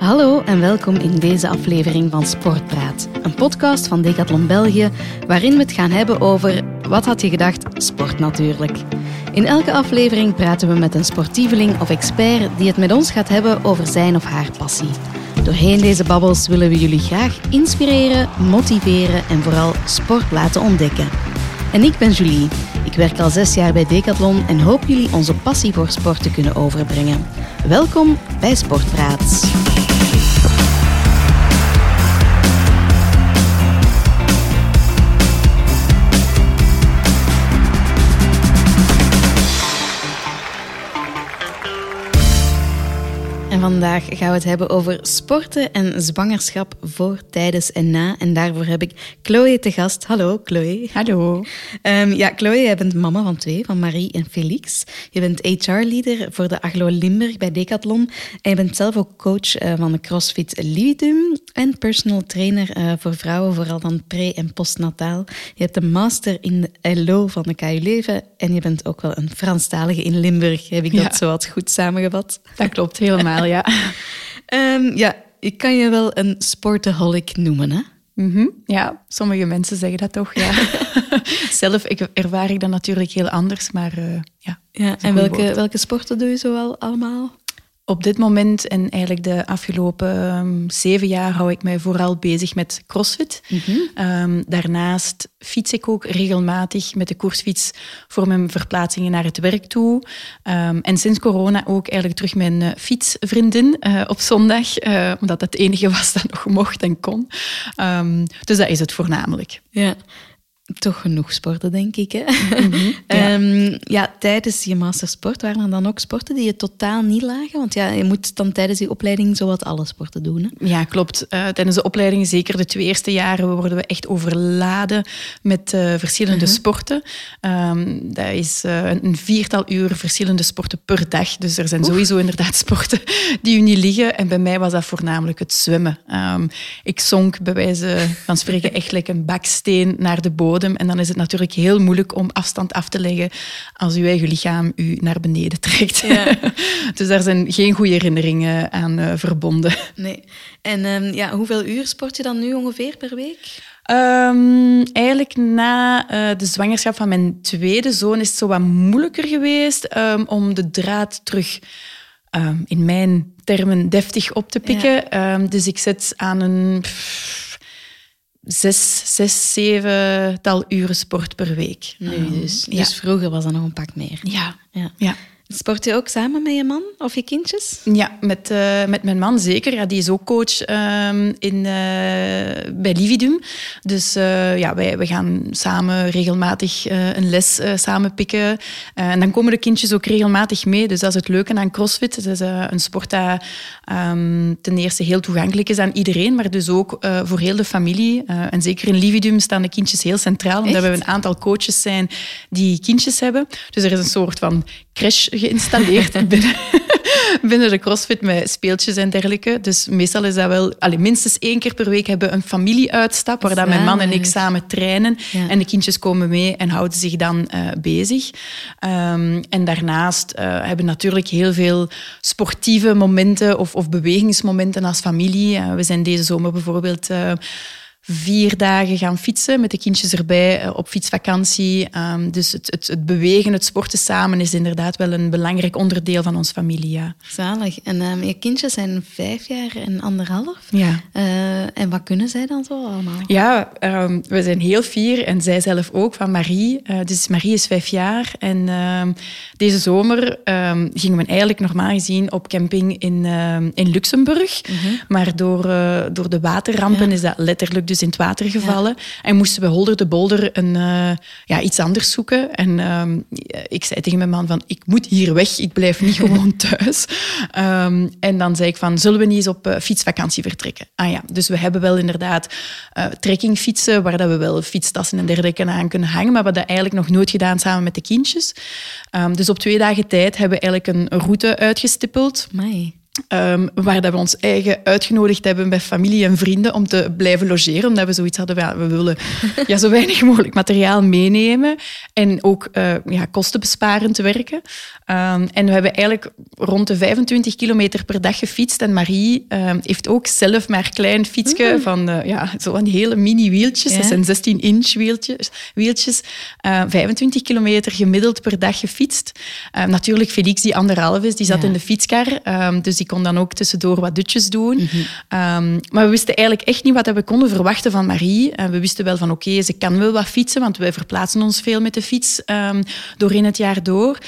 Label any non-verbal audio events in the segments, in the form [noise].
Hallo en welkom in deze aflevering van Sportpraat, een podcast van Decathlon België, waarin we het gaan hebben over, wat had je gedacht, sport natuurlijk. In elke aflevering praten we met een sportieveling of expert die het met ons gaat hebben over zijn of haar passie. Doorheen deze babbels willen we jullie graag inspireren, motiveren en vooral sport laten ontdekken. En ik ben Julie. Ik werk al zes jaar bij Decathlon en hoop jullie onze passie voor sport te kunnen overbrengen. Welkom bij Sportpraat. En vandaag gaan we het hebben over sporten en zwangerschap voor, tijdens en na. En daarvoor heb ik Chloe te gast. Hallo, Chloe. Hallo. Um, ja, Chloe, jij bent mama van twee, van Marie en Felix. Je bent HR-leader voor de Aglo Limburg bij Decathlon. En je bent zelf ook coach uh, van de CrossFit Lividum en personal trainer uh, voor vrouwen, vooral dan pre- en postnataal. Je hebt een master in de LO van de KU Leuven en je bent ook wel een Franstalige in Limburg. Heb ik ja. dat zo wat goed samengevat? Dat klopt helemaal ja. um, ja, ik kan je wel een sportaholic noemen, hè? Mm -hmm. Ja, sommige mensen zeggen dat toch, ja. [laughs] Zelf ik, ervaar ik dat natuurlijk heel anders, maar uh, ja. ja en welke, welke sporten doe je zoal allemaal? Op dit moment en eigenlijk de afgelopen um, zeven jaar hou ik mij vooral bezig met crossfit. Mm -hmm. um, daarnaast fiets ik ook regelmatig met de koersfiets voor mijn verplaatsingen naar het werk toe. Um, en sinds corona ook eigenlijk terug mijn uh, fietsvriendin uh, op zondag, uh, omdat dat het enige was dat nog mocht en kon. dus dat is het voornamelijk. Ja toch genoeg sporten, denk ik. Hè? Mm -hmm, ja. Um, [laughs] ja. tijdens je mastersport waren er dan ook sporten die je totaal niet lagen? Want ja, je moet dan tijdens die opleiding zowat alle sporten doen. Hè? Ja, klopt. Uh, tijdens de opleiding, zeker de twee eerste jaren, worden we echt overladen met uh, verschillende uh -huh. sporten. Um, dat is uh, een viertal uur verschillende sporten per dag. Dus er zijn Oef. sowieso inderdaad [laughs] sporten die u niet liggen. En bij mij was dat voornamelijk het zwemmen. Um, ik zonk bij wijze van spreken [laughs] echt like een baksteen naar de bodem. En dan is het natuurlijk heel moeilijk om afstand af te leggen als uw eigen lichaam u naar beneden [laughs] trekt. Ja. [laughs] dus daar zijn geen goede herinneringen aan uh, verbonden. Nee. En um, ja, hoeveel uur sport je dan nu ongeveer per week? Um, eigenlijk na uh, de zwangerschap van mijn tweede zoon is het zo wat moeilijker geweest um, om de draad terug um, in mijn termen deftig op te pikken. Ja. dus ik zit aan een zes, zes, zevental uren sport per week. Nu dus. Ja. Dus vroeger was dat nog een pak meer. Ja. ja. ja. Sport je ook samen met je man of je kindjes? Ja, met, uh, met mijn man zeker. Ja, die is ook coach um, in, uh, bij Lividum. Dus uh, ja, wij, wij gaan samen regelmatig een les samen pikken. en dan komen de kindjes ook regelmatig mee. Dus dat is het leuke aan CrossFit. Het is een sport dat um, ten eerste heel toegankelijk is aan iedereen, maar dus ook voor heel de familie. en zeker in Lividum staan de kindjes heel centraal, omdat Echt? we een aantal coaches zijn die kindjes hebben. Dus er is een soort van crash geïnstalleerd [laughs] binnen, binnen de CrossFit met speeltjes en dergelijke. Dus meestal is dat wel... Allee, minstens één keer per week hebben we een familieuitstap waar dat mijn man en ik samen trainen. Ja. En de kindjes komen mee en houden zich dan uh, bezig. Um, en daarnaast uh, hebben we natuurlijk heel veel sportieve momenten of, of bewegingsmomenten als familie. Uh, we zijn deze zomer bijvoorbeeld vier dagen gaan fietsen met de kindjes erbij op fietsvakantie. Um, dus het, het, het, bewegen, het sporten samen is inderdaad wel een belangrijk onderdeel van onze familie. Ja. Zalig. En um, je kindjes zijn vijf jaar en anderhalf. Ja. Uh, en wat kunnen zij dan zo allemaal? Ja, um, we zijn heel fier en zij zelf ook van Marie. Uh, dus Marie is vijf jaar en deze zomer gingen we eigenlijk normaal gezien op camping in, in Luxemburg. Mm -hmm. Maar door, uh, door de waterrampen ja. is dat letterlijk dus in het water gevallen. Ja. En moesten we holder de bolder een, uh, ja, iets anders zoeken. En um, ik zei tegen mijn man van, ik moet hier weg, ik blijf niet [laughs] gewoon thuis. Um, en dan zei ik van, zullen we niet eens op uh, fietsvakantie vertrekken? Ah ja, dus we hebben wel inderdaad uh, trekkingfietsen, waar dat we wel fietstassen en dergelijke aan kunnen hangen, maar we hebben dat eigenlijk nog nooit gedaan samen met de kindjes. Um, dus op twee dagen tijd hebben we eigenlijk een route uitgestippeld. Amai. Um, waar dat we ons eigen uitgenodigd hebben bij familie en vrienden om te blijven logeren. Omdat we zoiets hadden, ja, we willen [laughs] ja, zo weinig mogelijk materiaal meenemen. En ook uh, ja, kostenbesparend werken. Um, en we hebben eigenlijk rond de 25 kilometer per dag gefietst. En Marie um, heeft ook zelf maar een klein fietsje mm. van uh, ja, zo van die hele mini wieltjes. Ja. Dat zijn 16 inch wieltjes. wieltjes uh, 25 kilometer gemiddeld per dag gefietst. natuurlijk Felix, die anderhalf is, die zat ja. in de fietskar. dus die kon dan ook tussendoor wat dutjes doen. Mm -hmm. um, maar we wisten eigenlijk echt niet wat we konden verwachten van Marie. Uh, we wisten wel van oké, okay, ze kan wel wat fietsen, want wij verplaatsen ons veel met de fiets um, doorheen het jaar door.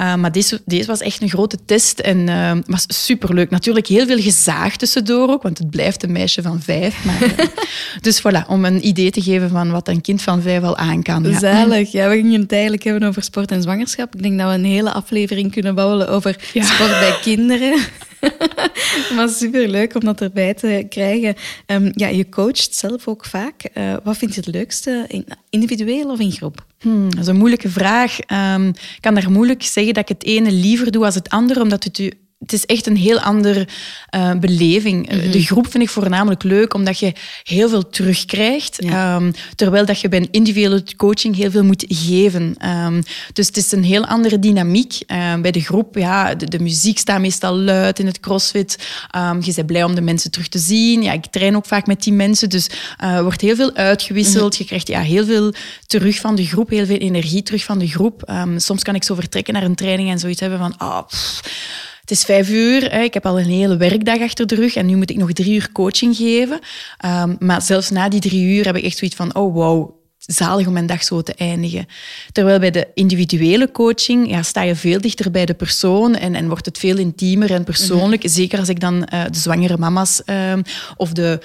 Uh, maar deze, deze was echt een grote test en uh, was superleuk. Natuurlijk heel veel gezaagd tussendoor ook, want het blijft een meisje van vijf. Maar, uh, [laughs] dus voilà, om een idee te geven van wat een kind van vijf al aan kan. Ja. Zalig. Ja, we gingen het eigenlijk hebben over sport en zwangerschap. Ik denk dat we een hele aflevering kunnen bouwen over ja. sport bij kinderen. [laughs] [laughs] maar superleuk om dat erbij te krijgen. Um, ja, je coacht zelf ook vaak. Uh, wat vind je het leukste, individueel of in groep? Hmm, dat is een moeilijke vraag. Um, ik kan daar moeilijk zeggen dat ik het ene liever doe als het andere, omdat het u het is echt een heel andere uh, beleving. Mm -hmm. De groep vind ik voornamelijk leuk, omdat je heel veel terugkrijgt. Ja. Um, terwijl dat je bij een individuele coaching heel veel moet geven. Um, dus het is een heel andere dynamiek. Uh, bij de groep, ja, de, de, muziek staat meestal luid in het crossfit. Je bent blij om de mensen terug te zien. Ja, ik train ook vaak met die mensen, dus er uh, wordt heel veel uitgewisseld. Mm -hmm. Je krijgt ja, heel veel terug van de groep, heel veel energie terug van de groep. soms kan ik zo vertrekken naar een training en zoiets hebben van... Oh, pff, het is vijf uur, ik heb al een hele werkdag achter de rug en nu moet ik nog drie uur coaching geven. Um, maar zelfs na die drie uur heb ik echt zoiets van, oh wow, zalig om mijn dag zo te eindigen. Terwijl bij de individuele coaching ja, sta je veel dichter bij de persoon en, en wordt het veel intiemer en persoonlijk. Mm -hmm. Zeker als ik dan uh, de zwangere mama's um, of de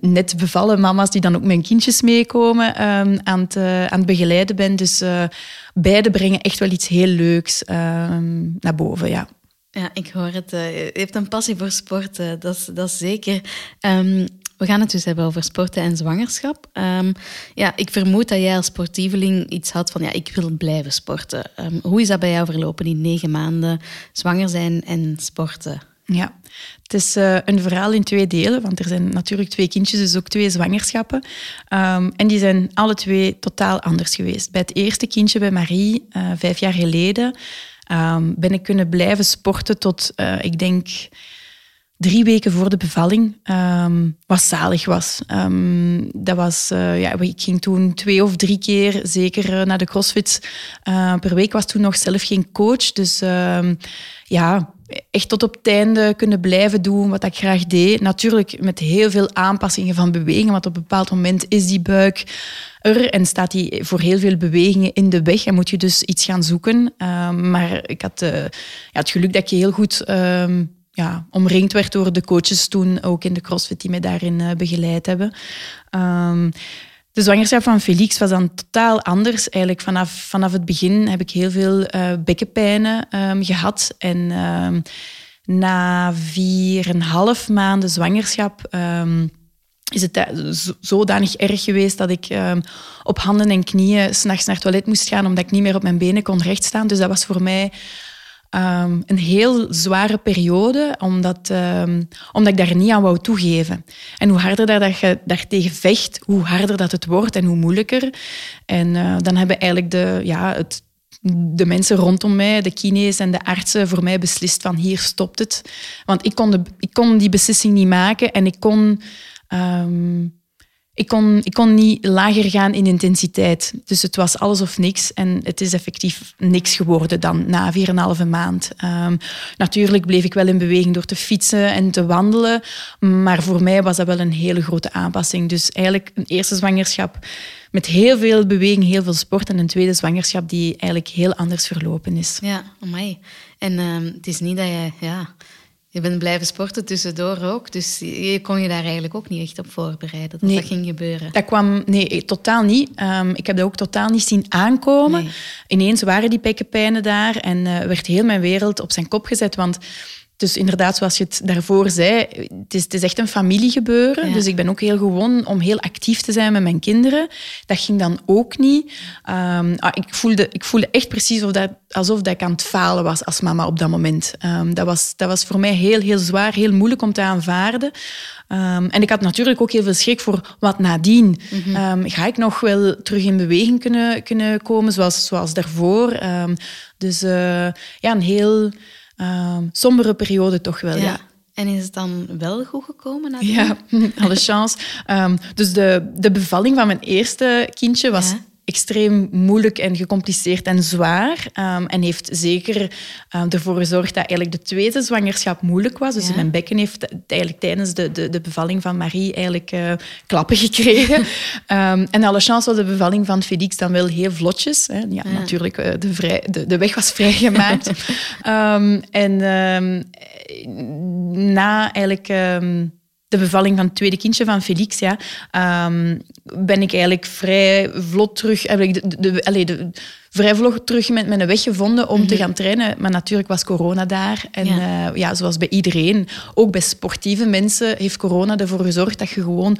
net bevallen mama's die dan ook mijn kindjes meekomen um, aan, het, uh, aan het begeleiden ben. Dus uh, beide brengen echt wel iets heel leuks naar boven, ja. Ja, ik hoor het. Uh, je hebt een passie voor sporten, dat, is, dat is zeker. Um, we gaan het dus hebben over sporten en zwangerschap. Um, ja, ik vermoed dat jij als sportieveling iets had van, ja, ik wil blijven sporten. Um, hoe is dat bij jou verlopen, die negen maanden zwanger zijn en sporten? Ja, het is uh, een verhaal in twee delen, want er zijn natuurlijk twee kindjes, dus ook twee zwangerschappen. En die zijn alle twee totaal anders geweest. Bij het eerste kindje, bij Marie, uh, vijf jaar geleden, um, ben ik kunnen blijven sporten tot, uh, ik denk, drie weken voor de bevalling, um, wat zalig was. Um, dat was uh, ja, ik ging toen twee of drie keer zeker uh, naar de crossfit per week. was toen nog zelf geen coach. Dus ja, echt tot op het einde kunnen blijven doen wat ik graag deed. Natuurlijk met heel veel aanpassingen van bewegingen, want op een bepaald moment is die buik er en staat die voor heel veel bewegingen in de weg en moet je dus iets gaan zoeken. Um, maar ik had uh, ja, het geluk dat je heel goed um, ja, omringd werd door de coaches toen, ook in de CrossFit, die mij daarin uh, begeleid hebben. Um, de zwangerschap van Felix was dan totaal anders. Eigenlijk vanaf, vanaf het begin heb ik heel veel uh, bekkenpijnen um, gehad. En um, na vier en half maanden zwangerschap um, is het zodanig erg geweest dat ik op handen en knieën s'nachts naar het toilet moest gaan omdat ik niet meer op mijn benen kon rechtstaan. Dus dat was voor mij Um, een heel zware periode, omdat, um, omdat ik daar niet aan wou toegeven. En hoe harder dat je daartegen vecht, hoe harder dat het wordt en hoe moeilijker. En uh, dan hebben eigenlijk de, ja, het, de mensen rondom mij, de kines en de artsen, voor mij beslist van hier stopt het. Want ik kon, de, ik kon die beslissing niet maken en ik kon... Um, ik kon, ik kon niet lager gaan in intensiteit. Dus het was alles of niks. En het is effectief niks geworden dan na 4,5 maand. Um, natuurlijk bleef ik wel in beweging door te fietsen en te wandelen. Maar voor mij was dat wel een hele grote aanpassing. Dus eigenlijk een eerste zwangerschap met heel veel beweging, heel veel sport. En een tweede zwangerschap die eigenlijk heel anders verlopen is. Ja, amai. En um, het is niet dat je... Ja je bent blijven sporten tussendoor ook, dus je kon je daar eigenlijk ook niet echt op voorbereiden dat nee, dat ging gebeuren. Dat kwam, nee, totaal niet. Um, ik heb dat ook totaal niet zien aankomen. Nee. Ineens waren die pekkenpijnen daar en uh, werd heel mijn wereld op zijn kop gezet, want dus inderdaad, zoals je het daarvoor zei, het is, het is echt een familiegebeuren. Dus ik ben ook heel gewoon om heel actief te zijn met mijn kinderen. Dat ging dan ook niet. Um, ik, voelde, ik voelde echt precies of dat, alsof dat ik aan het falen was als mama op dat moment. Um, dat, was, dat was voor mij heel, heel zwaar, heel moeilijk om te aanvaarden. Um, en ik had natuurlijk ook heel veel schrik voor wat nadien. Mm ga ik nog wel terug in beweging kunnen, kunnen komen, zoals, zoals daarvoor? dus uh, ja, een heel um, sombere periode toch wel. Ja. En is het dan wel goed gekomen? Nadien? Ja, [laughs] [laughs] alle chance. Um, dus de, de bevalling van mijn eerste kindje was extreem moeilijk en gecompliceerd en zwaar. Um, en heeft zeker um, ervoor gezorgd dat eigenlijk de tweede zwangerschap moeilijk was. Dus mijn bekken heeft eigenlijk tijdens de, de, de bevalling van Marie eigenlijk uh, klappen gekregen. um, [laughs] en alle chance was de bevalling van Felix dan wel heel vlotjes. Hè. Ja, natuurlijk, uh, de, vrij, de, de weg was vrijgemaakt. [laughs] en na eigenlijk de bevalling van het tweede kindje van Felix, ja, um, ben ik eigenlijk vrij vlot terug, heb ik de, de, de, de vrij vlot terug met mijn weg gevonden om te mhm. gaan trainen. Maar natuurlijk was corona daar. En ja. Uh, ja. zoals bij iedereen, ook bij sportieve mensen, heeft corona ervoor gezorgd dat je gewoon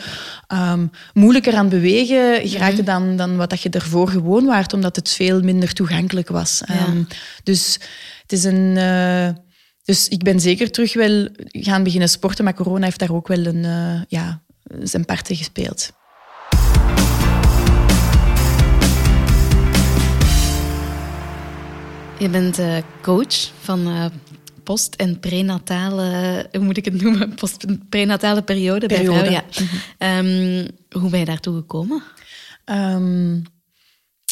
um, moeilijker aan het bewegen geraakte mhm. dan, dan wat dat je ervoor gewoon waart, omdat het veel minder toegankelijk was. Um, dus het is een... Uh, dus ik ben zeker terug wel gaan beginnen sporten, maar corona heeft daar ook wel een, uh, ja, zijn parten gespeeld. Je bent uh, coach van uh, post- en prenatale, hoe moet ik het noemen? [laughs] Post-prenatale periode, periode bij vrouwen. Ja. um, hoe ben je daartoe gekomen? Um,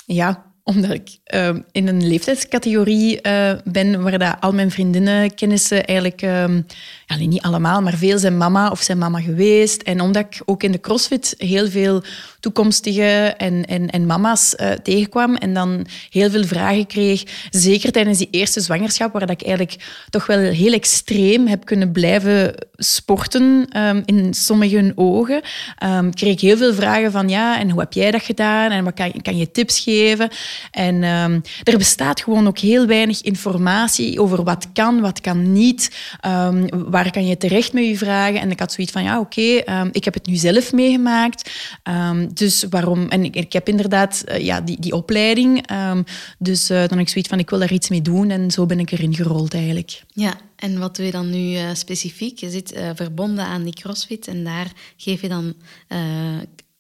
ja, omdat ik uh, in een leeftijdscategorie uh, ben waar dat al mijn vriendinnen, kennissen eigenlijk, uh, ja, niet allemaal, maar veel zijn mama of zijn mama geweest. En omdat ik ook in de CrossFit heel veel toekomstige en, en, en mama's uh, tegenkwam en dan heel veel vragen kreeg, zeker tijdens die eerste zwangerschap, waar ik eigenlijk toch wel heel extreem heb kunnen blijven sporten um, in sommige ogen, um, kreeg ik heel veel vragen van ja, en hoe heb jij dat gedaan en wat kan, kan je tips geven? En um, er bestaat gewoon ook heel weinig informatie over wat kan, wat kan niet, waar kan je terecht met je vragen? En ik had zoiets van ja, oké, ik heb het nu zelf meegemaakt, dus waarom... En ik, heb inderdaad uh, ja, die, die opleiding. Um, dus uh, dan heb ik zoiets van, ik wil daar iets mee doen. En zo ben ik erin gerold eigenlijk. Ja, en wat doe je dan nu uh, specifiek? Je zit verbonden aan die CrossFit en daar geef je dan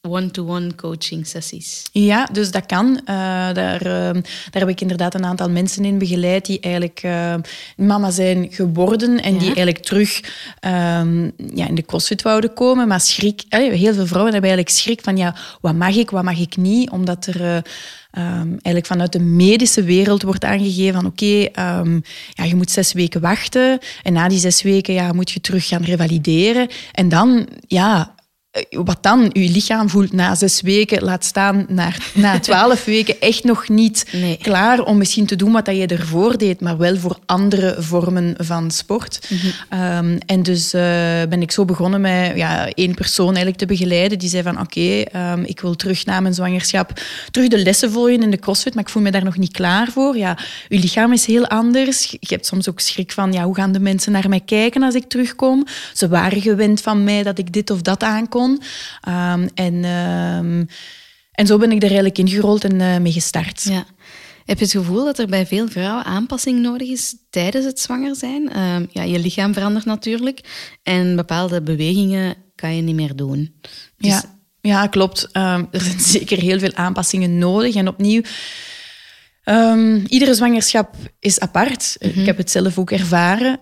one-to-one coaching sessies. Ja, dus dat kan. Uh, daar, uh, daar heb ik inderdaad een aantal mensen in begeleid die eigenlijk uh, mama zijn geworden en die eigenlijk terug um, ja, in de crossfit wouden komen. Maar schrik, heel veel vrouwen hebben eigenlijk schrik van ja, wat mag ik, wat mag ik niet? Omdat er... Um, eigenlijk vanuit de medische wereld wordt aangegeven van oké, okay, um, ja, je moet zes weken wachten en na die zes weken ja, moet je terug gaan revalideren. En dan, ja, eh, wat dan je lichaam voelt na zes weken, laat staan naar, na [laughs] twaalf weken, echt nog niet klaar om misschien te doen wat je ervoor deed, maar wel voor andere vormen van sport. Mhm. Ehm, en dus uh, ben ik zo begonnen met ja, één persoon eigenlijk te begeleiden. Die zei van oké, okay, um, ik wil terug na mijn zwangerschap terug de lessen volgen in de crossfit, maar ik voel me daar nog niet klaar voor. Ja, je lichaam is heel anders. Je hebt soms ook schrik van ja, hoe gaan de mensen naar mij kijken als ik terugkom? Ze waren gewend van mij dat ik dit of dat aankom. Um, en, um, en zo ben ik er eigenlijk ingerold en uh, mee gestart. Ja. Heb je het gevoel dat er bij veel vrouwen aanpassing nodig is tijdens het zwanger zijn? Um, ja, je lichaam verandert natuurlijk en bepaalde bewegingen kan je niet meer doen. Dus... Ja. ja, klopt. er zijn [laughs] zeker heel veel aanpassingen nodig. En opnieuw, iedere zwangerschap is apart. Mm -hmm. Ik heb het zelf ook ervaren.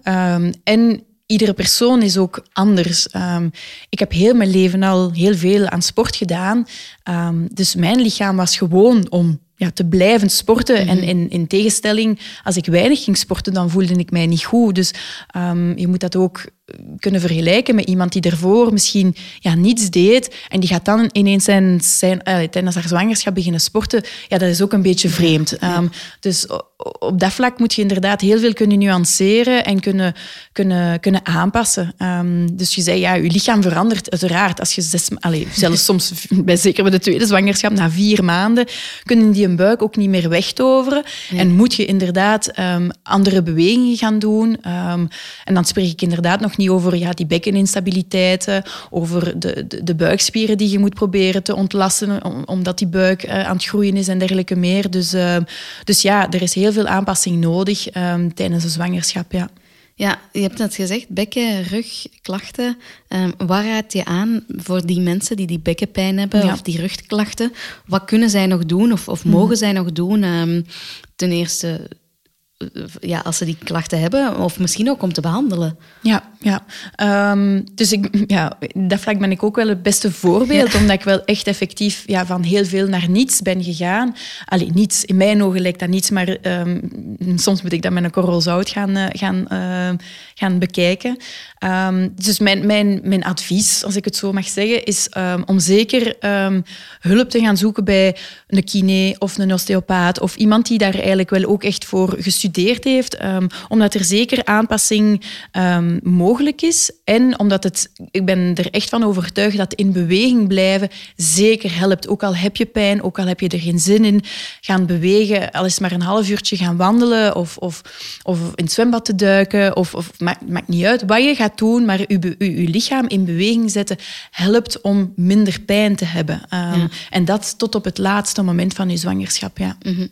en iedere persoon is ook anders. Um, ik heb heel mijn leven al heel veel aan sport gedaan. Um, dus mijn lichaam was gewoon om ja, te blijven sporten. En mhm. in, in, tegenstelling, als ik weinig ging sporten, dan voelde ik mij niet goed. Dus um, je moet dat ook kunnen vergelijken met iemand die ervoor misschien ja, niets deed en die gaat dan ineens zijn, zijn, uh, tijdens haar zwangerschap beginnen sporten. Ja, dat is ook een beetje vreemd. Um, dus op dat vlak moet je inderdaad heel veel kunnen nuanceren en kunnen, kunnen, kunnen aanpassen. Um, dus je zei, ja, je lichaam verandert uiteraard. Als je zes, allez, zelfs [laughs] soms, bij, zeker bij de tweede zwangerschap, na vier maanden, kunnen die een buik ook niet meer wegtoveren. En moet je inderdaad um, andere bewegingen gaan doen. Um, en dan spreek ik inderdaad nog niet over ja, die bekkeninstabiliteiten, over de, de, de, buikspieren die je moet proberen te ontlasten, omdat die buik uh, aan het groeien is en dergelijke meer. Dus, uh, dus ja, er is heel veel aanpassing nodig um, tijdens de zwangerschap. Ja. Ja, je hebt net gezegd, bekken, rug, klachten. Um, waar raad je aan voor die mensen die die bekkenpijn hebben of die rugklachten? Wat kunnen zij nog doen of, of mogen mm. zij nog doen? Um, ten eerste ja, als ze die klachten hebben, of misschien ook om te behandelen. Ja, ja. Um, dus ik, ja, dat vlak ben ik ook wel het beste voorbeeld, omdat ik wel echt effectief ja, van heel veel naar niets ben gegaan. Allee, niets, in mijn ogen lijkt dat niets, maar um, soms moet ik dat met een korrel zout gaan, uh, gaan, uh, gaan bekijken. Um, dus mijn, mijn, mijn advies, als ik het zo mag zeggen, is om zeker hulp te gaan zoeken bij een kine of een osteopaat of iemand die daar eigenlijk wel ook echt voor gestudeerd heeft, omdat er zeker aanpassing mogelijk is en omdat het, ik ben er echt van overtuigd dat in beweging blijven zeker helpt. Ook al heb je pijn, ook al heb je er geen zin in, gaan bewegen, al is maar een half uurtje gaan wandelen of, of, of in het zwembad te duiken, of, of maakt, maakt niet uit wat je gaat doen, maar je, je, je lichaam in beweging zetten helpt om minder pijn te hebben. Um, ja. En dat tot op het laatste moment van je zwangerschap. Ja. Mm -hmm.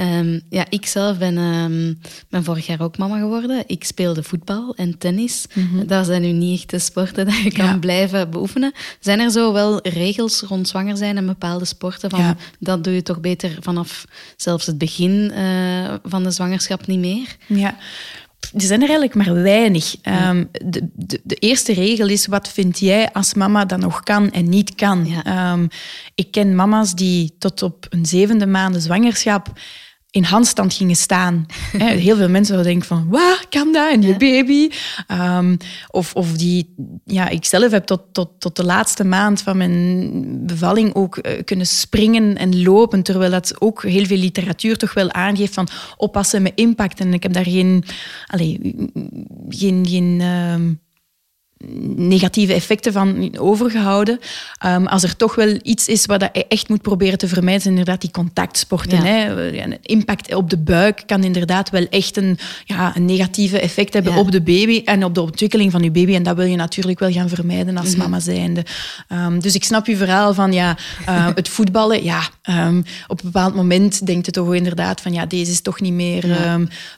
Um, ja, ik zelf ben, um, ben vorig jaar ook mama geworden. Ik speelde voetbal en tennis. Mm -hmm. Dat zijn nu niet echt de sporten [laughs] dat je kan ja. blijven beoefenen. Zijn er zo wel regels rond zwanger zijn en bepaalde sporten? Van, ja. Dat doe je toch beter vanaf zelfs het begin uh, van de zwangerschap niet meer? Ja, er zijn er eigenlijk maar weinig. Ja. Um, de, de, de, eerste regel is, wat vind jij als mama dat nog kan en niet kan? Ja. Um, ik ken mama's die tot op een zevende maand zwangerschap in handstand gingen staan. [laughs] Heel veel mensen zouden denken van, wat kan dat? En je baby? Um, of, of die, ja, ik zelf heb tot, tot, tot de laatste maand van mijn bevalling ook uh, kunnen springen en lopen, terwijl dat ook heel veel literatuur toch wel aangeeft van oppassen met impact. En ik heb daar geen, allez, geen, geen uh, negatieve effecten van overgehouden. Um, als er toch wel iets is wat je echt moet proberen te vermijden, zijn inderdaad die contactsporten. Ja. Hè. Een impact op de buik kan inderdaad wel echt een, ja, een negatieve effect hebben ja. op de baby en op de ontwikkeling van je baby. En dat wil je natuurlijk wel gaan vermijden als mm-hmm. mama zijnde. Um, dus ik snap je verhaal van ja, uh, [laughs] het voetballen. Ja, um, op een bepaald moment denkt het toch inderdaad van ja, deze is toch niet meer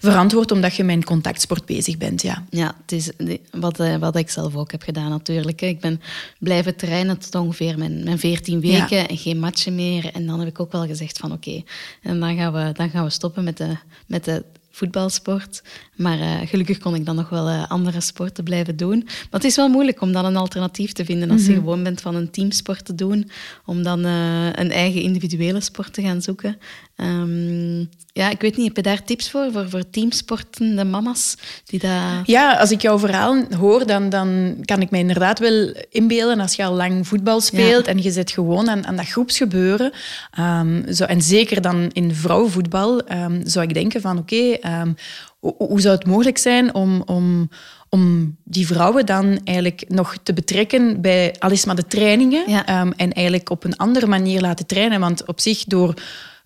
verantwoord omdat je met een contactsport bezig bent. Ja, ja het is wat, uh, wat ik zelf ook heb gedaan natuurlijk. Ik ben blijven trainen tot ongeveer mijn, mijn 14 weken ja. en geen matchen meer. En dan heb ik ook wel gezegd van oké, okay, en dan gaan we, dan gaan we stoppen met de, met de voetbalsport. Maar uh, gelukkig kon ik dan nog wel uh, andere sporten blijven doen. Maar het is wel moeilijk om dan een alternatief te vinden als mm -hmm. je gewoon bent van een teamsport te doen, om dan uh, een eigen individuele sport te gaan zoeken. Um, ja, ik weet niet, heb je daar tips voor, voor, voor teamsportende mama's? Die dat... Ja, als ik jouw verhaal hoor, dan, dan kan ik me inderdaad wel inbeelden als je al lang voetbal speelt ja. en je zit gewoon aan, aan dat groepsgebeuren. Um, zo, en zeker dan in vrouwenvoetbal um, zou ik denken van oké, okay, hoe, hoe zou het mogelijk zijn om... om om die vrouwen dan eigenlijk nog te betrekken bij alles maar de trainingen ja. um, en eigenlijk op een andere manier laten trainen. Want op zich, door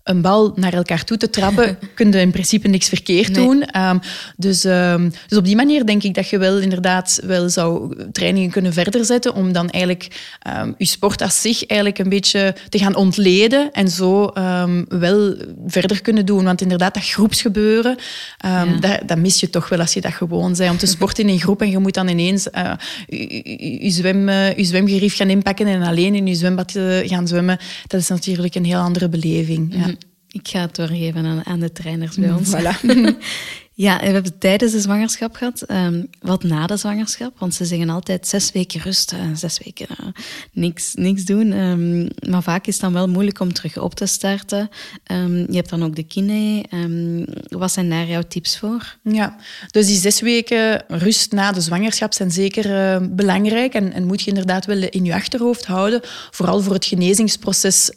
een bal naar elkaar toe te trappen, [laughs] kun je in principe niks verkeerd nee. doen. Um, dus, um, dus op die manier denk ik dat je wel inderdaad wel zou trainingen kunnen verder zetten om dan eigenlijk um, je sport als zich eigenlijk een beetje te gaan ontleden en zo wel verder kunnen doen. Want inderdaad, dat groepsgebeuren, ja. dat, dat, mis je toch wel als je dat gewoon bent. Om te [laughs] sporten in een groep en je moet dan ineens uh, je, je, zwem, uh, je zwemgerief gaan inpakken en alleen in je zwembad uh, gaan zwemmen. Dat is natuurlijk een heel andere beleving. Ja. Ik ga het doorgeven aan, aan de trainers bij [laughs] ons. Voilà. [laughs] Ja, we hebben tijdens de zwangerschap gehad. Ehm, wat na de zwangerschap? Want ze zeggen altijd zes weken rust, zes weken uh, niks, niks doen. Um, maar vaak is het dan wel moeilijk om terug op te starten. Um, je hebt dan ook de kine. wat zijn daar jouw tips voor? Ja, dus die zes weken rust na de zwangerschap zijn zeker uh, belangrijk. En, en, moet je inderdaad wel in je achterhoofd houden. Vooral voor het genezingsproces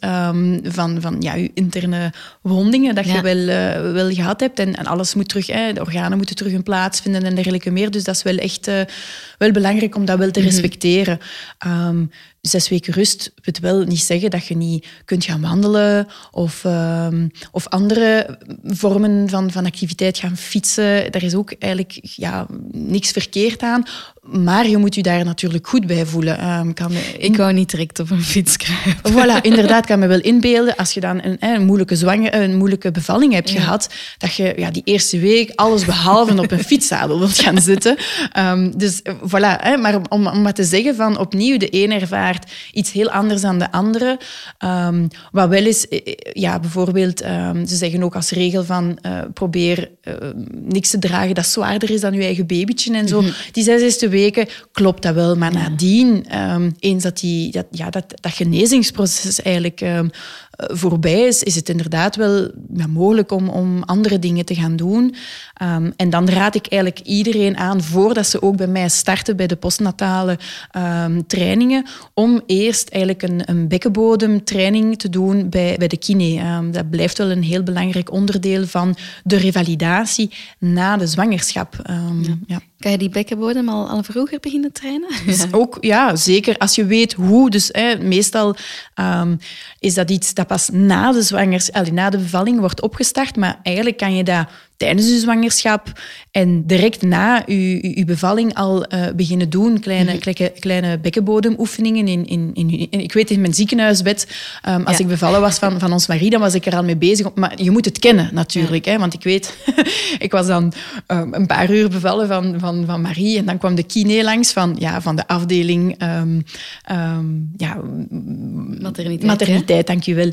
van, van ja, je interne wondingen dat je wel, wel gehad hebt. En, en alles moet terug... Hè, de organen moeten terug hun plaats vinden en dergelijke meer. Dus dat is wel echt uh, wel belangrijk om dat wel te mhm. respecteren. Um, zes weken rust wil wel niet zeggen dat je niet kunt gaan wandelen of, um, of andere vormen van, van activiteit gaan fietsen. Daar is ook eigenlijk ja, niks verkeerd aan. Maar je moet je daar natuurlijk goed bij voelen. Um, kan Ik wou niet direct op een fiets krijgen. Voilà, [laughs] inderdaad, kan me wel inbeelden. Als je dan een, een moeilijke, een moeilijke bevalling hebt gehad, dat je ja, die eerste week alles behalve op een fietszadel wilt gaan zitten. Um, dus voilà, hè, maar om, om maar te zeggen van opnieuw, de een iets heel anders dan de andere. Um, wat wel is, eh, eh, ja, bijvoorbeeld, ze zeggen ook als regel van uh, probeer uh, niks te dragen dat zwaarder is dan je eigen babytje en zo. Mm -hmm. Die zes eerste weken klopt dat wel. Maar nadien, um, eens dat, die, dat, ja, dat, dat genezingsproces eigenlijk voorbij is, is het inderdaad wel ja, mogelijk om, om andere dingen te gaan doen. Um, en dan raad ik eigenlijk iedereen aan, voordat ze ook bij mij starten bij de postnatale trainingen, om eerst eigenlijk een, een bekkenbodemtraining te doen bij, bij de kine. dat blijft wel een heel belangrijk onderdeel van de revalidatie na de zwangerschap. Ja. Ja. Kan je die bekkenbodem al, al vroeger beginnen trainen? [laughs] Dus ook, ja, zeker. Als je weet hoe. Dus hè, meestal um, is dat iets dat pas na de zwangerschap, na de bevalling wordt opgestart. Maar eigenlijk kan je dat tijdens je zwangerschap en direct na je, bevalling al uh, beginnen doen. Kleine, mm kleine, kleine bekkenbodemoefeningen. In, in, in, ik weet in mijn ziekenhuisbed, um, als ik bevallen was van, van ons Marie, dan was ik er al mee bezig. Maar je moet het kennen natuurlijk. Hè, want ik weet, [laughs] ik was dan um, een paar uur bevallen van, van, van Marie. En dan kwam de kine langs van, ja, van de afdeling um, ja, materniteit. Materniteit, dank je wel.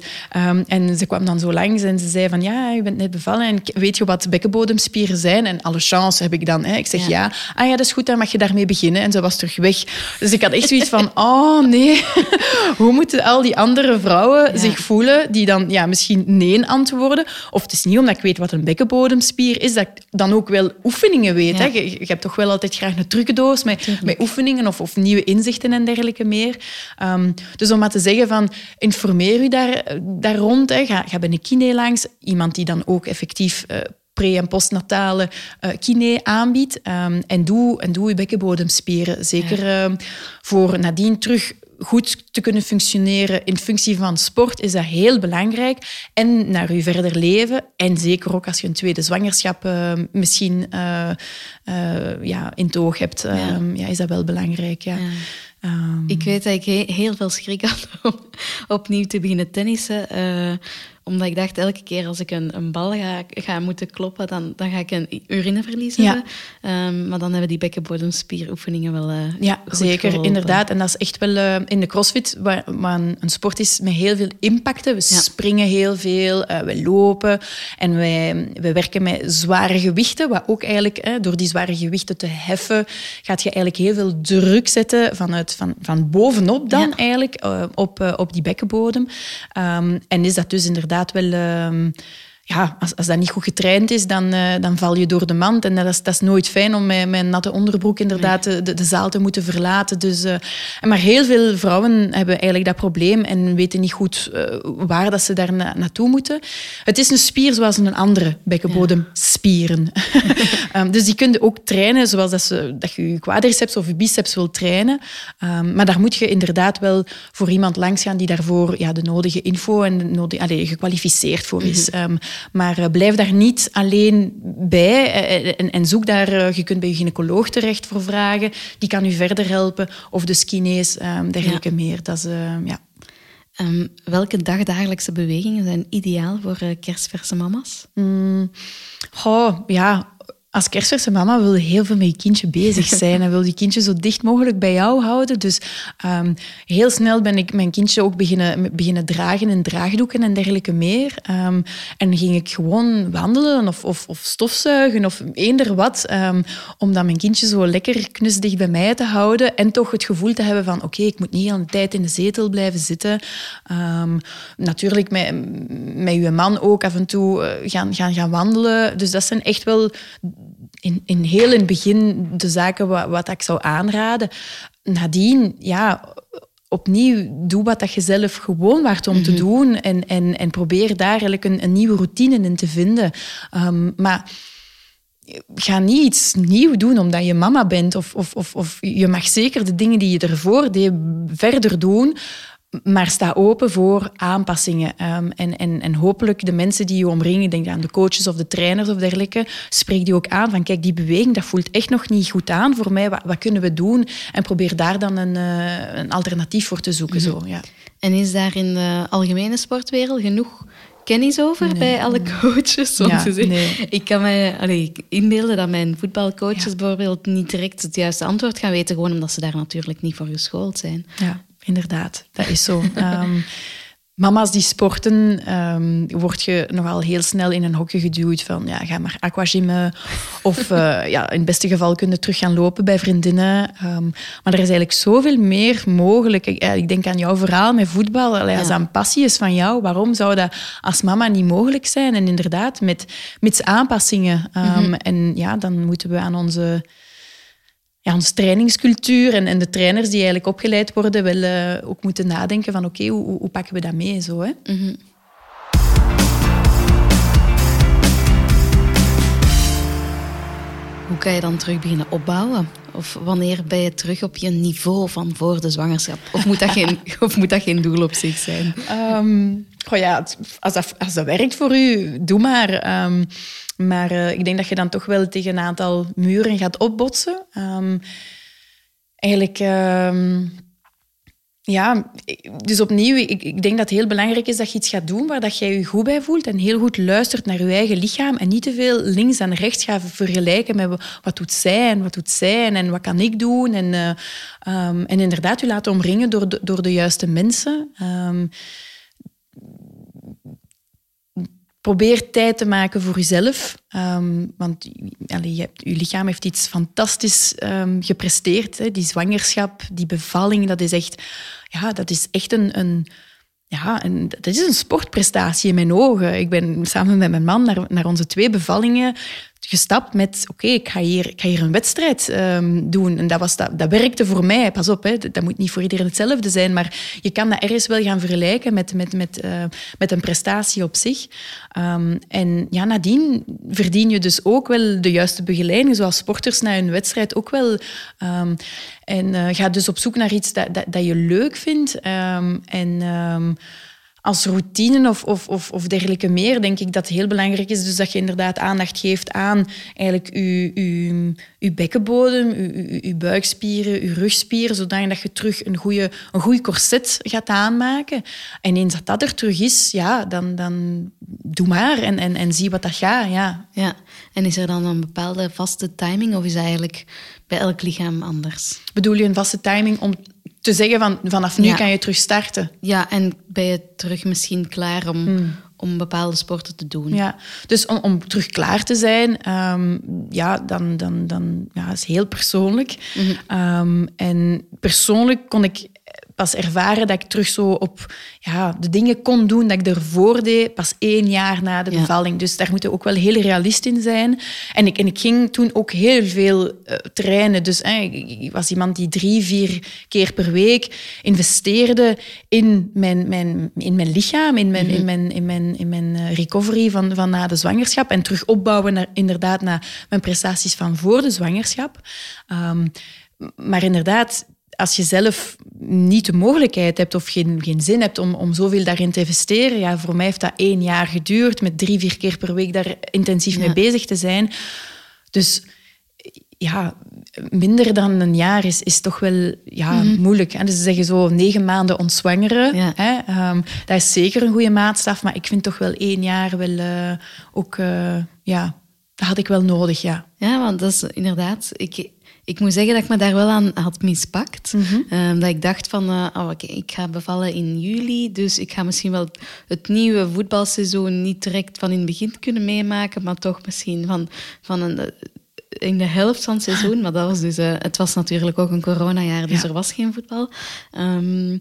en ze kwam dan zo langs en ze zei van, ja, je bent net bevallen en weet je wat bekkenbodemspieren zijn. En alle chance heb ik dan. Hè. Ik zeg ja. Ah ja, dat is goed, dan mag je daarmee beginnen. En ze was terug weg. Dus ik had echt zoiets van, [laughs] oh nee, [laughs] hoe moeten al die andere vrouwen zich voelen die dan ja, misschien nee antwoorden? Of het is niet omdat ik weet wat een bekkenbodemspier is, dat ik dan ook wel oefeningen weet. Hè. Je, je, hebt toch wel altijd graag een trucendoos met, met oefeningen of, of nieuwe inzichten en dergelijke meer. Um, dus om maar te zeggen van, informeer u daar, daar rond. Hè. Ga, ga bij een kine langs. Iemand die dan ook effectief uh, pre- en postnatale uh, kine aanbiedt. Um, en, doe, en doe je bekkenbodemspieren. Zeker ja. um, voor nadien terug goed te kunnen functioneren in functie van sport is dat heel belangrijk. En naar je verder leven. En zeker ook als je een tweede zwangerschap uh, misschien uh, uh, ja, in toog hebt, ja. Ja. is dat wel belangrijk. Ja. ja. Um, ik weet dat ik heel veel schrik had om opnieuw te beginnen tennissen omdat ik dacht, elke keer als ik een, een bal ga, ga moeten kloppen, dan, dan ga ik een urineverlies ja. hebben. Um, maar dan hebben die bekkenbodemspieroefeningen wel uh, Ja, zeker, inderdaad. En dat is echt wel uh, in de crossfit, waar, waar een, een, sport is met heel veel impacten. We ja. springen heel veel, uh, we lopen en wij, we werken met zware gewichten. Wat ook eigenlijk, door die zware gewichten te heffen, gaat je eigenlijk heel veel druk zetten vanuit, van, van bovenop dan ja. eigenlijk, op, op die bekkenbodem. Um, en is dat dus inderdaad inderdaad wel... Uh, ja, als, als dat niet goed getraind is, dan, uh, dan val je door de mand. En dat is, dat is nooit fijn om met, een natte onderbroek inderdaad nee. de, de zaal te moeten verlaten. Dus, uh, maar heel veel vrouwen hebben eigenlijk dat probleem en weten niet goed uh, waar dat ze daar na, naartoe moeten. Het is een spier zoals een andere bekkenbodemspieren. Ja. um, [laughs] dus die kun je ook trainen zoals dat, ze, dat je je quadriceps of je biceps wil trainen. Um, maar daar moet je inderdaad wel voor iemand langs gaan die daarvoor ja, de nodige info en de nodige, allez, gekwalificeerd voor is. Mm -hmm. um, maar uh, blijf daar niet alleen bij uh, en, en, zoek daar... je kunt bij je gynaecoloog terecht voor vragen. Die kan u verder helpen. Of de skinees, um, dergelijke ja. meer. Dat is, ja. Um, welke dagdagelijkse bewegingen zijn ideaal voor kerstverse mama's? Mm, oh, ja, als kerstverse mama wil je heel veel met je kindje bezig zijn en wil je kindje zo dicht mogelijk bij jou houden. Dus ehm, heel snel ben ik mijn kindje ook beginnen, beginnen dragen in draagdoeken en dergelijke meer. Um, en ging ik gewoon wandelen of, of, of stofzuigen of eender wat, um, om mijn kindje zo lekker knusdig bij mij te houden en toch het gevoel te hebben van oké, ik moet niet de hele tijd in de zetel blijven zitten. natuurlijk met, met uw man ook af en toe eh, gaan, gaan, gaan wandelen. Dus dat zijn echt wel in, in heel in het begin de zaken wat, wat ik zou aanraden. Nadien, ja, opnieuw, doe wat dat je zelf gewoon waard om te mhm. doen. En, en, en probeer daar eigenlijk een, een nieuwe routine in te vinden. Um, maar ga niet iets nieuw doen omdat je mama bent. Of, of, of, of je mag zeker de dingen die je ervoor deed verder doen maar sta open voor aanpassingen. Um, en, en, en hopelijk de mensen die je omringen, denk aan de coaches of de trainers of dergelijke, spreek die ook aan van kijk, die beweging, dat voelt echt nog niet goed aan voor mij. Wat, wat kunnen we doen? En probeer daar dan een, uh, een alternatief voor te zoeken. Mm -hmm. zo, ja. En is daar in de algemene sportwereld genoeg kennis over nee. bij alle coaches. Ja, nee. Ik kan me allee, inbeelden dat mijn voetbalcoaches ja. bijvoorbeeld niet direct het juiste antwoord gaan weten, gewoon omdat ze daar natuurlijk niet voor geschoold zijn. Ja inderdaad. Dat is zo. um, [laughs] mama's die sporten, um, word je nogal heel snel in een hokje geduwd van ja, ga maar aquagymmen. Of uh, [laughs] ja, in het beste geval kunnen terug gaan lopen bij vriendinnen. Um, maar er is eigenlijk zoveel meer mogelijk. Ik, ik denk aan jouw verhaal met voetbal. Allee, als dat een passie is van jou, waarom zou dat als mama niet mogelijk zijn? En inderdaad, met, met aanpassingen. Um, mm -hmm. En ja, dan moeten we aan onze ja, onze trainingscultuur en, en de trainers die eigenlijk opgeleid worden, wel uh, ook moeten nadenken van oké, okay, hoe, hoe, pakken we dat mee? Zo, hè? Mm -hmm. Hoe kan je dan terug beginnen opbouwen? Of wanneer ben je terug op je niveau van voor de zwangerschap? Of moet dat geen, [laughs] of moet dat geen doel op zich zijn? Um, goh ja, als dat, als dat werkt voor u, doe maar. Um, maar uh, ik denk dat je dan toch wel tegen een aantal muren gaat opbotsen. Um, eigenlijk, um, ja, dus opnieuw, ik, ik, denk dat het heel belangrijk is dat je iets gaat doen waar dat jij je goed bij voelt en heel goed luistert naar je eigen lichaam en niet te veel links en rechts gaat vergelijken met wat doet zij en wat doet zij en wat kan ik doen. En, uh, um, en inderdaad, je laten omringen door de, door de juiste mensen. Probeer tijd te maken voor jezelf. Um, want je, hebt, lichaam heeft iets fantastisch um, gepresteerd. Hè. Die zwangerschap, die bevalling, dat is echt, ja, dat is echt een, een, ja, dat is een sportprestatie in mijn ogen. Ik ben samen met mijn man naar, naar onze twee bevallingen gestapt met, oké, ik, ga hier, ga hier een wedstrijd um, doen. En dat, was, dat, dat werkte voor mij. Pas op, hè, dat moet niet voor iedereen hetzelfde zijn, maar je kan dat ergens wel gaan vergelijken met, met, met, uh, met een prestatie op zich. Um, en ja, nadien verdien je dus ook wel de juiste begeleiding, zoals sporters na een wedstrijd ook wel. Um, en uh, ga dus op zoek naar iets dat, dat, dat je leuk vindt. en als routine of, of, of, of dergelijke meer, denk ik dat het heel belangrijk is. Dus dat je inderdaad aandacht geeft aan eigenlijk je, je, je bekkenbodem, je, je, buikspieren, je rugspieren, zodat je terug een goede, een goede corset gaat aanmaken. En eens dat dat er terug is, ja, dan, dan doe maar en, en, en zie wat dat gaat. Ja. ja, en is er dan een bepaalde vaste timing of is eigenlijk bij elk lichaam anders? Bedoel je een vaste timing om te zeggen van vanaf nu kan je terug starten. Ja, en ben je terug misschien klaar om, hmm. om bepaalde sporten te doen. Ja, dus om, om terug klaar te zijn, um, ja, dan, dan, dan ja, is heel persoonlijk. Mm -hmm. um, en persoonlijk kon ik pas ervaren dat ik terug zo op ja, de dingen kon doen dat ik ervoor deed, pas één jaar na de bevalling. Dus daar moeten ook wel heel realist in zijn. En ik, en ik ging toen ook heel veel uh, trainen. Dus hè, ik was iemand die drie, vier keer per week investeerde in mijn, mijn, in mijn lichaam, in mijn, mm -hmm. in mijn, in mijn, in mijn eh, recovery van, van na de zwangerschap. En terug opbouwen naar, inderdaad naar mijn prestaties van voor de zwangerschap. Um, maar inderdaad, als je zelf niet de mogelijkheid hebt of geen, geen zin hebt om, om zoveel daarin te investeren, ja, voor mij heeft dat één jaar geduurd, met drie, vier keer per week daar intensief ja. mee bezig te zijn. Dus ja, minder dan een jaar is, is toch wel ja, mm -hmm. moeilijk. Hè? Dus ze zeggen zo negen maanden ontzwangeren. Ja. Hè? Um, dat is zeker een goede maatstaf, maar ik vind toch wel één jaar wel uh, ook uh, ja, dat had ik wel nodig, ja. Ja, want dat is inderdaad... Ik, ik moet zeggen dat ik me daar wel aan had mispakt. Mm dat ik dacht van, uh, oh, okay, ik ga bevallen in juli, dus ik ga misschien wel het nieuwe voetbalseizoen niet direct van in het begin kunnen meemaken, maar toch misschien van, van een, in de helft van het seizoen. Maar dat was dus, uh, het was natuurlijk ook een coronajaar, dus er was geen voetbal. Um,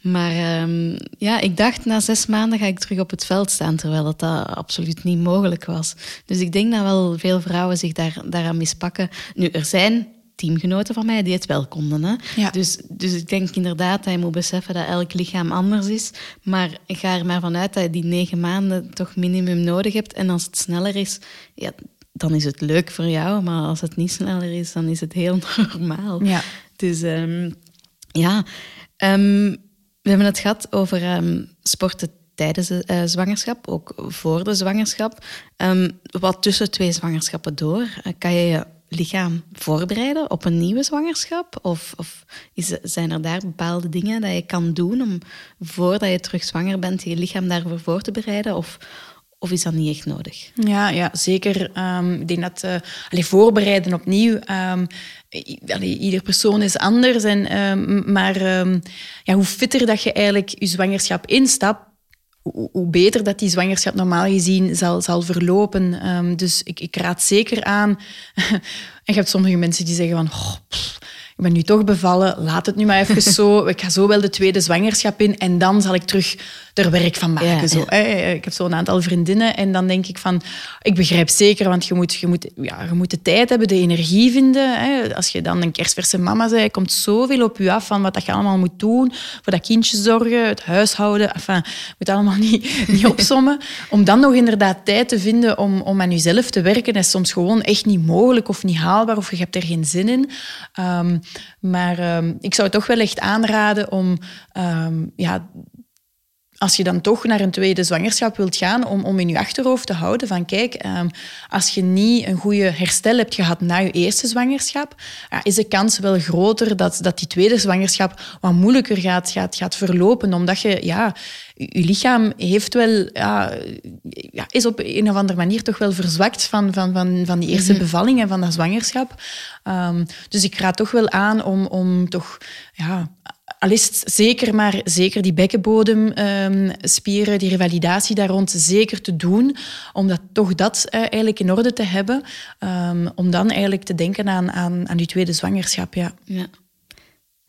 maar um, ja, ik dacht na zes maanden ga ik terug op het veld staan, terwijl dat, dat absoluut niet mogelijk was. Dus ik denk dat wel veel vrouwen zich daar, daaraan mispakken. Nu, er zijn teamgenoten van mij die het wel konden. Hè? Ja. Dus, dus ik denk inderdaad dat je moet beseffen dat elk lichaam anders is. Maar ga er maar vanuit dat je die negen maanden toch minimum nodig hebt. En als het sneller is, ja, dan is het leuk voor jou. Maar als het niet sneller is, dan is het heel [laughs] normaal. Ja. Dus um, ja, um, we hebben het gehad over um, sporten tijdens de uh, zwangerschap, ook voor de zwangerschap. wat tussen twee zwangerschappen door? Uh, kan je je lichaam voorbereiden op een nieuwe zwangerschap? Of, of is, zijn er daar bepaalde dingen dat je kan doen om voordat je terug zwanger bent je lichaam daarvoor voor te bereiden? Of, of is dat niet echt nodig? Ja, ja zeker. Um, ik denk dat uh, voorbereiden opnieuw. Um, ieder persoon is anders. En, um, maar ja, hoe fitter dat je eigenlijk je zwangerschap instapt, hoe beter dat die zwangerschap normaal gezien zal, zal verlopen. Dus ik, ik, raad zeker aan. [laughs] en je hebt sommige mensen die zeggen van... ik ben nu toch bevallen, laat het nu maar even [laughs] zo. Ik ga zo wel de tweede zwangerschap in en dan zal ik terug er werk van maken. zo. Ik heb zo'n aantal vriendinnen en dan denk ik van... Ik begrijp zeker, want je moet, je moet, ja, je moet de tijd hebben, de energie vinden. Als je dan een kerstverse mama bent, komt zoveel op je af van wat dat je allemaal moet doen. Voor dat kindje zorgen, het huishouden. Enfin, je moet allemaal [laughs] niet, niet opsommen. Om dan nog inderdaad tijd te vinden om, om aan jezelf te werken, is soms gewoon echt niet mogelijk of niet haalbaar of je hebt er geen zin in. Um, maar um, ik zou toch wel echt aanraden om um, ja, als je dan toch naar een tweede zwangerschap wilt gaan, om, om in je achterhoofd te houden van kijk, um, als je niet een goede herstel hebt gehad na je eerste zwangerschap, is de kans wel groter dat, dat die tweede zwangerschap wat moeilijker gaat, gaat, gaat verlopen, omdat je, ja, je lichaam heeft wel, ja, ja, is op een of andere manier toch wel verzwakt van, van, van, van die eerste mm bevalling en van dat zwangerschap. Um, dus ik raad toch wel aan om, om toch ja, al is zeker maar zeker die bekkenbodemspieren, um, die revalidatie daar rond zeker te doen, om dat, toch dat uh, eigenlijk in orde te hebben, um, om dan eigenlijk te denken aan, aan, aan die tweede zwangerschap. Ja. ja.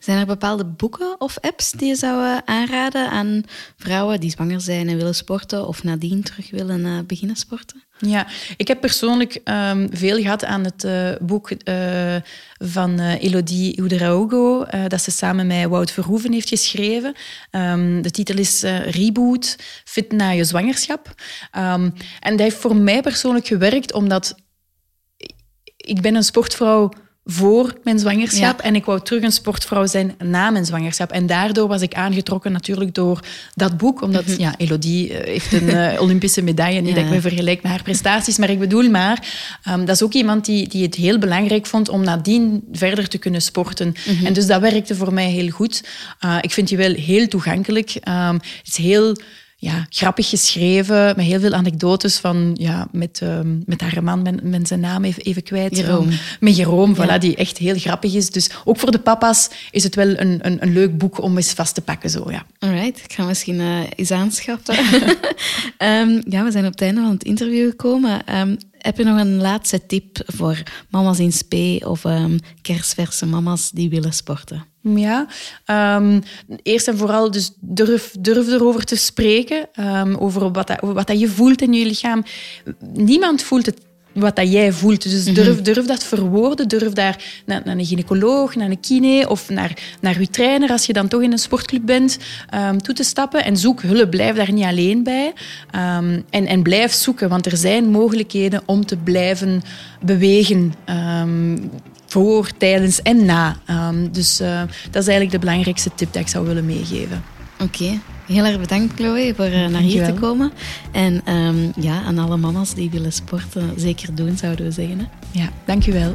Zijn er bepaalde boeken of apps die je zou eh, aanraden aan vrouwen die zwanger zijn en willen sporten of nadien terug willen uh, beginnen sporten? Ja, ik heb persoonlijk um, veel gehad aan het uh, boek van Elodie Oudraogo, dat ze samen met Wout Verhoeven heeft geschreven. Um, de titel is Reboot, fit na je zwangerschap. Um, en dat heeft voor mij persoonlijk gewerkt, omdat ik ben een sportvrouw voor mijn zwangerschap. En ik wou terug een sportvrouw zijn na mijn zwangerschap. En daardoor was ik aangetrokken natuurlijk door dat boek. Omdat mhm. ja, Elodie eh, heeft een uh, [laughs] Olympische medaille. Niet dat ik me vergelijk met haar prestaties. Maar ik bedoel maar, um, dat is ook iemand die, die het heel belangrijk vond om nadien verder te kunnen sporten. Mhm. En dus dat werkte voor mij heel goed. Uh, ik vind die wel heel toegankelijk. Um, het is heel ja, grappig geschreven, met heel veel anekdotes van, ja, met, uh, met haar man, ben zijn naam even, even kwijt. Jeroen. met Jeroen, voilà, die echt heel grappig is. Dus ook voor de papa's is het wel een, een, een leuk boek om eens vast te pakken. Zo, ja. Alright, ik ga misschien uh, eens aanschaffen. um, [laughs] ja, we zijn op het einde van het interview gekomen. Um, heb je nog een laatste tip voor mama's in spe of um, kerstverse mama's die willen sporten? Ja, um, eerst en vooral dus durf, durf erover te spreken, um, over wat, dat, wat dat je voelt in je lichaam. Niemand voelt het wat dat jij voelt. Dus mhm. durf, durf dat verwoorden. Durf daar naar, naar, een gynaecoloog, naar een kine of naar, naar je trainer, als je dan toch in een sportclub bent, um, toe te stappen. En zoek hulp. Blijf daar niet alleen bij. Um, en, en blijf zoeken, want er zijn mogelijkheden om te blijven bewegen. Um, voor, tijdens en na. Dus uh, dat is eigenlijk de belangrijkste tip dat ik zou willen meegeven. Oké. Heel erg bedankt, Chloe, voor uh, naar hier te komen. En um, ja, aan alle mama's die willen sporten, zeker doen, zouden we zeggen. Hè? Ja, dankjewel.